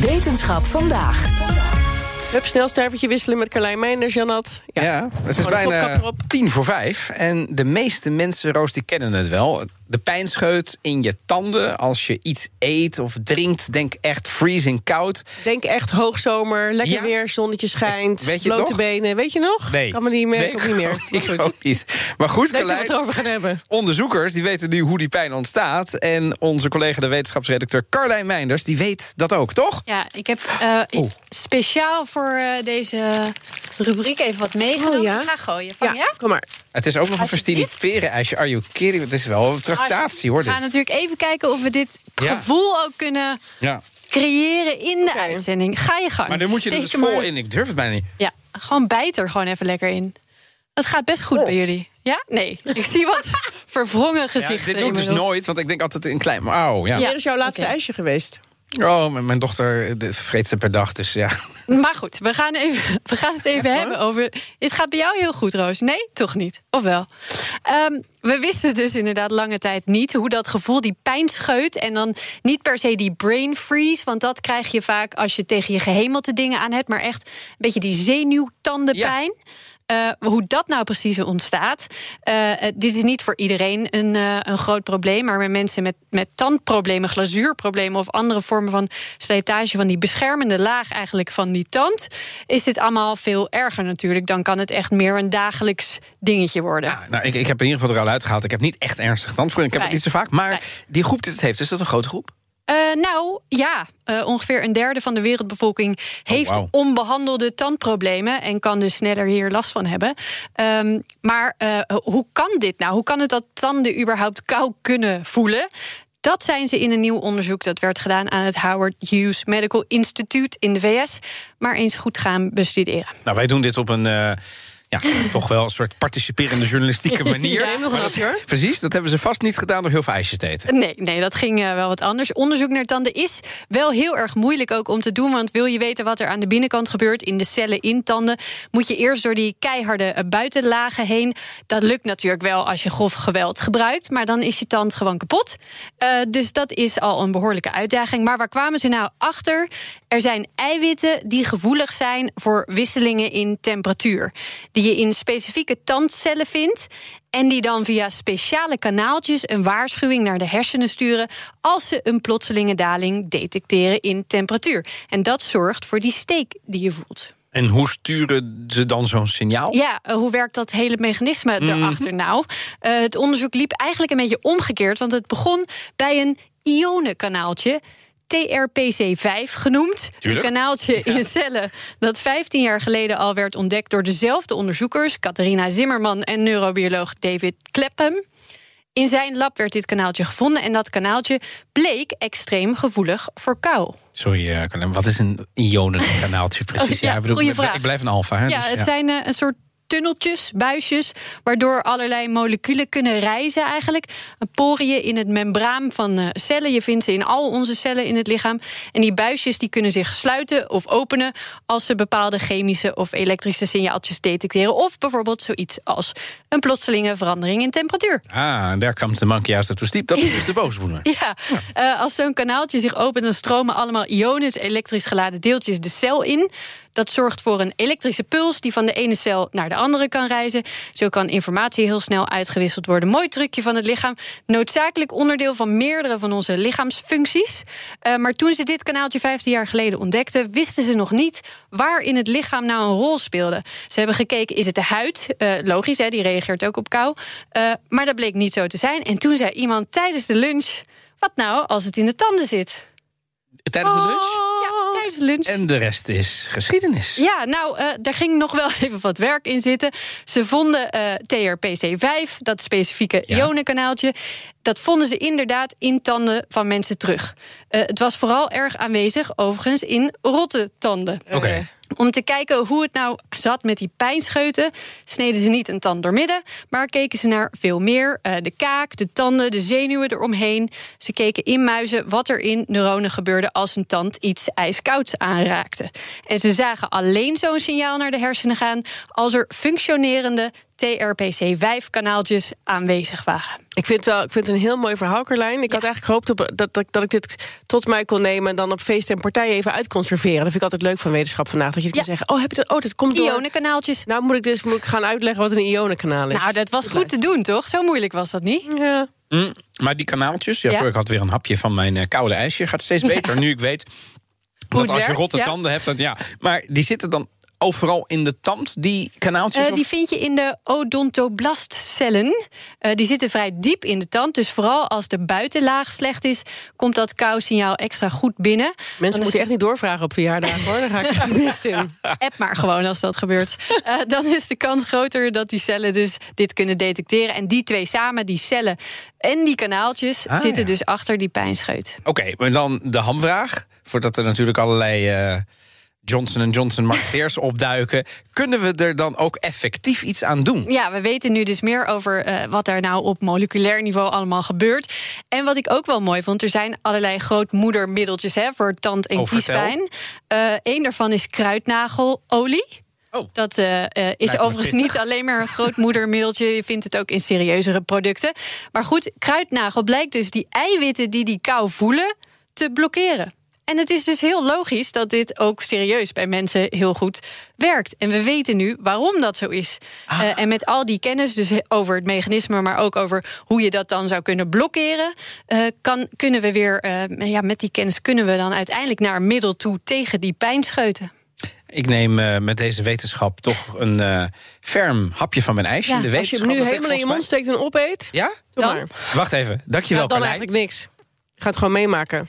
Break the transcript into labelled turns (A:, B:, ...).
A: Wetenschap vandaag.
B: Hup, snel stervertje wisselen met Carlijn Meinders, Janat.
C: Ja, het is bijna tien voor vijf. En de meeste mensen, Roos, die kennen het wel. De pijnscheut in je tanden als je iets eet of drinkt. Denk echt freezing koud.
B: Denk echt hoogzomer, lekker
C: Ja.
B: weer, zonnetje schijnt,
C: Weet je
B: blote
C: nog?
B: benen. Weet je nog?
C: Nee.
B: Kan me niet meer,
C: Nee,
B: ook niet meer.
C: ik
B: Maar goed.
C: ook niet. Maar goed,
B: Leuk het over gaan hebben.
C: onderzoekers die weten nu hoe die pijn ontstaat. En onze collega, de wetenschapsredacteur Carlijn Meinders... die weet dat ook, toch?
D: Ja, ik heb eh,
C: Oh.
D: speciaal voor eh, deze rubriek even wat meegenomen.
B: Oh, ja?
D: Ik ga gooien. Van,
B: Ja,
D: ja?
B: kom maar.
C: Het is ook nog een festini perenijsje. Are you kidding? Het is wel een tractatie, hoor.
D: We gaan natuurlijk even kijken of we dit
C: Ja.
D: gevoel ook kunnen
C: Ja.
D: creëren in de uitzending. Ga je gang.
C: Maar dan moet je er dus vol in. Ik durf het bijna niet.
D: Ja, gewoon bijt er gewoon even lekker in. Het gaat best goed bij jullie. Ja? Nee. Ik zie wat verwrongen
C: Ja,
D: gezichten
C: dit doe ik dus nooit, want ik denk altijd in klein. Maar oh, ja.
D: Ja.
B: Dit is jouw laatste ijsje geweest.
C: Oh, mijn- mijn dochter eh, de- vreet ze per dag, dus ja.
D: Maar goed, we gaan, even, we gaan het even hebben over. Het gaat bij jou heel goed, Roos. Nee, toch niet? Of wel? Ehm, we wisten dus inderdaad lange tijd niet hoe dat gevoel, die pijn scheut. En dan niet per se die brain freeze. Want dat krijg je vaak als je tegen je gehemelte dingen aan hebt. Maar echt een beetje die zenuwtandenpijn. Eh, hoe dat nou precies ontstaat. eh, eh, dit is niet voor iedereen een, een groot probleem. Maar bij mensen met, met tandproblemen, glazuurproblemen of andere vormen van slijtage van die beschermende laag eigenlijk van die tand. Is dit allemaal veel erger natuurlijk. Dan kan het echt meer een dagelijks dingetje worden.
C: Nou, ik, ik heb in ieder geval er al uitgehaald. Ik heb niet echt ernstig tandprobleem. Ik heb het niet zo vaak. Maar die groep die het heeft, is dat een grote groep?
D: Eh, nou ja, eh, ongeveer een derde van de wereldbevolking heeft
C: wauw.
D: onbehandelde tandproblemen en kan dus sneller hier last van hebben. Ehm, maar eh, hoe kan dit nou? Hoe kan het dat tanden überhaupt kou kunnen voelen? Dat zijn ze in een nieuw onderzoek dat werd gedaan aan het Howard Hughes Medical Institute in de VS, maar eens goed gaan bestuderen.
C: Nou, wij doen dit op een... ja, toch wel een soort participerende journalistieke manier.
B: Ja, hoor.
C: Precies, dat hebben ze vast niet gedaan door heel veel ijsjes te eten.
D: Nee, nee, dat ging eh, wel wat anders. Onderzoek naar tanden is wel heel erg moeilijk ook om te doen. Want wil je weten wat er aan de binnenkant gebeurt in de cellen in tanden, moet je eerst door die keiharde eh, buitenlagen heen. Dat lukt natuurlijk wel als je grof geweld gebruikt, maar dan is je tand gewoon kapot. Eh, dus dat is al een behoorlijke uitdaging. Maar waar kwamen ze nou achter? Er zijn eiwitten die gevoelig zijn voor wisselingen in temperatuur. Die je in specifieke tandcellen vindt. En die dan via speciale kanaaltjes een waarschuwing naar de hersenen sturen. als ze een plotselinge daling detecteren in temperatuur. En dat zorgt voor die steek die je voelt.
C: En hoe sturen ze dan zo'n signaal?
D: Ja, eh, hoe werkt dat hele mechanisme erachter nou? Eh, het onderzoek liep eigenlijk een beetje omgekeerd, want het begon bij een ionenkanaaltje. TRPC5 genoemd.
C: Tuurlijk.
D: Een kanaaltje in cellen dat 15 jaar geleden al werd ontdekt door dezelfde onderzoekers, Catharina Zimmerman en neurobioloog David Clapham. In zijn lab werd dit kanaaltje gevonden en dat kanaaltje bleek extreem gevoelig voor kou.
C: Sorry, eh, wat is een ionenkanaaltje precies?
D: Oh, ja,
C: ik, bedoel,
D: goeie
C: ik blijf-
D: vraag.
C: ik blijf een alfa.
D: Ja,
C: dus,
D: het zijn eh, een soort tunneltjes, buisjes, waardoor allerlei moleculen kunnen reizen eigenlijk. Poriën in het membraan van eh, cellen. Je vindt ze in al onze cellen in het lichaam. En die buisjes die kunnen zich sluiten of openen als ze bepaalde chemische of elektrische signaaltjes detecteren. Of bijvoorbeeld zoiets als een plotselinge verandering in temperatuur.
C: Ah, en daar komt de monkey that was deep. Dat is dus de boosboener.
D: Ja, eh, als zo'n kanaaltje zich opent, dan stromen allemaal ionen, elektrisch geladen deeltjes, de cel in. Dat zorgt voor een elektrische puls die van de ene cel naar de andere kan reizen. Zo kan informatie heel snel uitgewisseld worden. Mooi trucje van het lichaam. Noodzakelijk onderdeel van meerdere van onze lichaamsfuncties. Eh, maar toen ze dit kanaaltje 15 jaar geleden ontdekten, wisten ze nog niet waar in het lichaam nou een rol speelde. Ze hebben gekeken, is het de huid? Eh, logisch, hè, die reageert ook op kou. Eh, maar dat bleek niet zo te zijn. En toen zei iemand tijdens de lunch: wat nou als het in de tanden zit?
C: Tijdens de lunch?
D: Ja, lunch.
C: En de rest is geschiedenis.
D: Ja, nou, eh, daar ging nog wel even wat werk in zitten. Ze vonden eh, TRPC5, dat specifieke
C: Ja.
D: ionenkanaaltje. Dat vonden ze inderdaad in tanden van mensen terug. Eh, het was vooral erg aanwezig, overigens, in rotte tanden.
C: Oké.
D: Om te kijken hoe het nou zat met die pijnscheuten, sneden ze niet een tand doormidden, maar keken ze naar veel meer. Eh, de kaak, de tanden, de zenuwen eromheen. Ze keken in muizen wat er in neuronen gebeurde als een tand iets ijskouds aanraakte. En ze zagen alleen zo'n signaal naar de hersenen gaan als er functionerende TRPC5-kanaaltjes aanwezig waren.
B: Ik vind, wel, ik vind het een heel mooi verhaal, Carlijn. Ik had eigenlijk gehoopt op, dat, dat, dat ik dit tot mij kon nemen... en dan op feesten en partijen even uitconserveren. Dat vind ik altijd leuk van wetenschap vandaag. Dat je kan zeggen, oh, heb je dat? Oh, dat komt door...
D: Ionenkanaaltjes.
B: Nou moet ik dus moet ik gaan uitleggen wat een ionenkanaal is.
D: Nou, dat was goed te doen, toch? Zo moeilijk was dat niet?
B: Ja.
C: Mm, maar die kanaaltjes, ja,
D: Ja.
C: sorry, ik had weer een hapje van mijn eh, koude ijsje. Gaat steeds beter nu ik weet dat
D: het
C: als je rotte
D: ja.
C: tanden hebt, dan ja. Maar die zitten dan overal in de tand, die kanaaltjes?
D: Eh,
C: of-
D: die vind je in de odontoblastcellen. Eh, die zitten vrij diep in de tand. Dus vooral als de buitenlaag slecht is, komt dat kou-signaal extra goed binnen. Dan
B: Mensen moeten echt niet doorvragen op verjaardagen, hoor. Dan ga ik de mist in.
D: App maar gewoon als dat gebeurt. Eh, dan is de kans groter dat die cellen dus dit kunnen detecteren. En die twee samen, die cellen en die kanaaltjes,
C: Ah,
D: zitten
C: ja.
D: dus achter die pijnscheut.
C: Oké, maar dan de hamvraag. Voordat er natuurlijk allerlei eh, Johnson Johnson marketeers opduiken. Kunnen we er dan ook effectief iets aan doen?
D: Ja, we weten nu dus meer over eh, wat er nou op moleculair niveau allemaal gebeurt. En wat ik ook wel mooi vond, er zijn allerlei grootmoedermiddeltjes hè, voor tand- en
C: Oh,
D: kiespijn. Eén daarvan is kruidnagelolie.
C: Oh.
D: Dat eh, eh, is overigens
C: pittig.
D: niet alleen maar een grootmoedermiddeltje. Je vindt het ook in serieuzere producten. Maar goed, kruidnagel blijkt dus die eiwitten die die kou voelen te blokkeren. En het is dus heel logisch dat dit ook serieus bij mensen heel goed werkt. En we weten nu waarom dat zo is. Eh, en met al die kennis, dus over het mechanisme, maar ook over hoe je dat dan zou kunnen blokkeren, eh, kan, kunnen we weer, eh, ja, met die kennis kunnen we dan uiteindelijk naar een middel toe tegen die pijnscheuten.
C: Ik neem eh, met deze wetenschap toch een eh, ferm hapje van mijn ijsje.
D: Ja,
C: de
B: Als je hem nu helemaal in je mond steekt en opeet,
C: Ja?
B: doe
D: Dan?
B: maar.
C: Wacht even. Dankjewel,
B: Ja, dan
C: Carlijn.
B: eigenlijk niks. Ik ga het gewoon meemaken.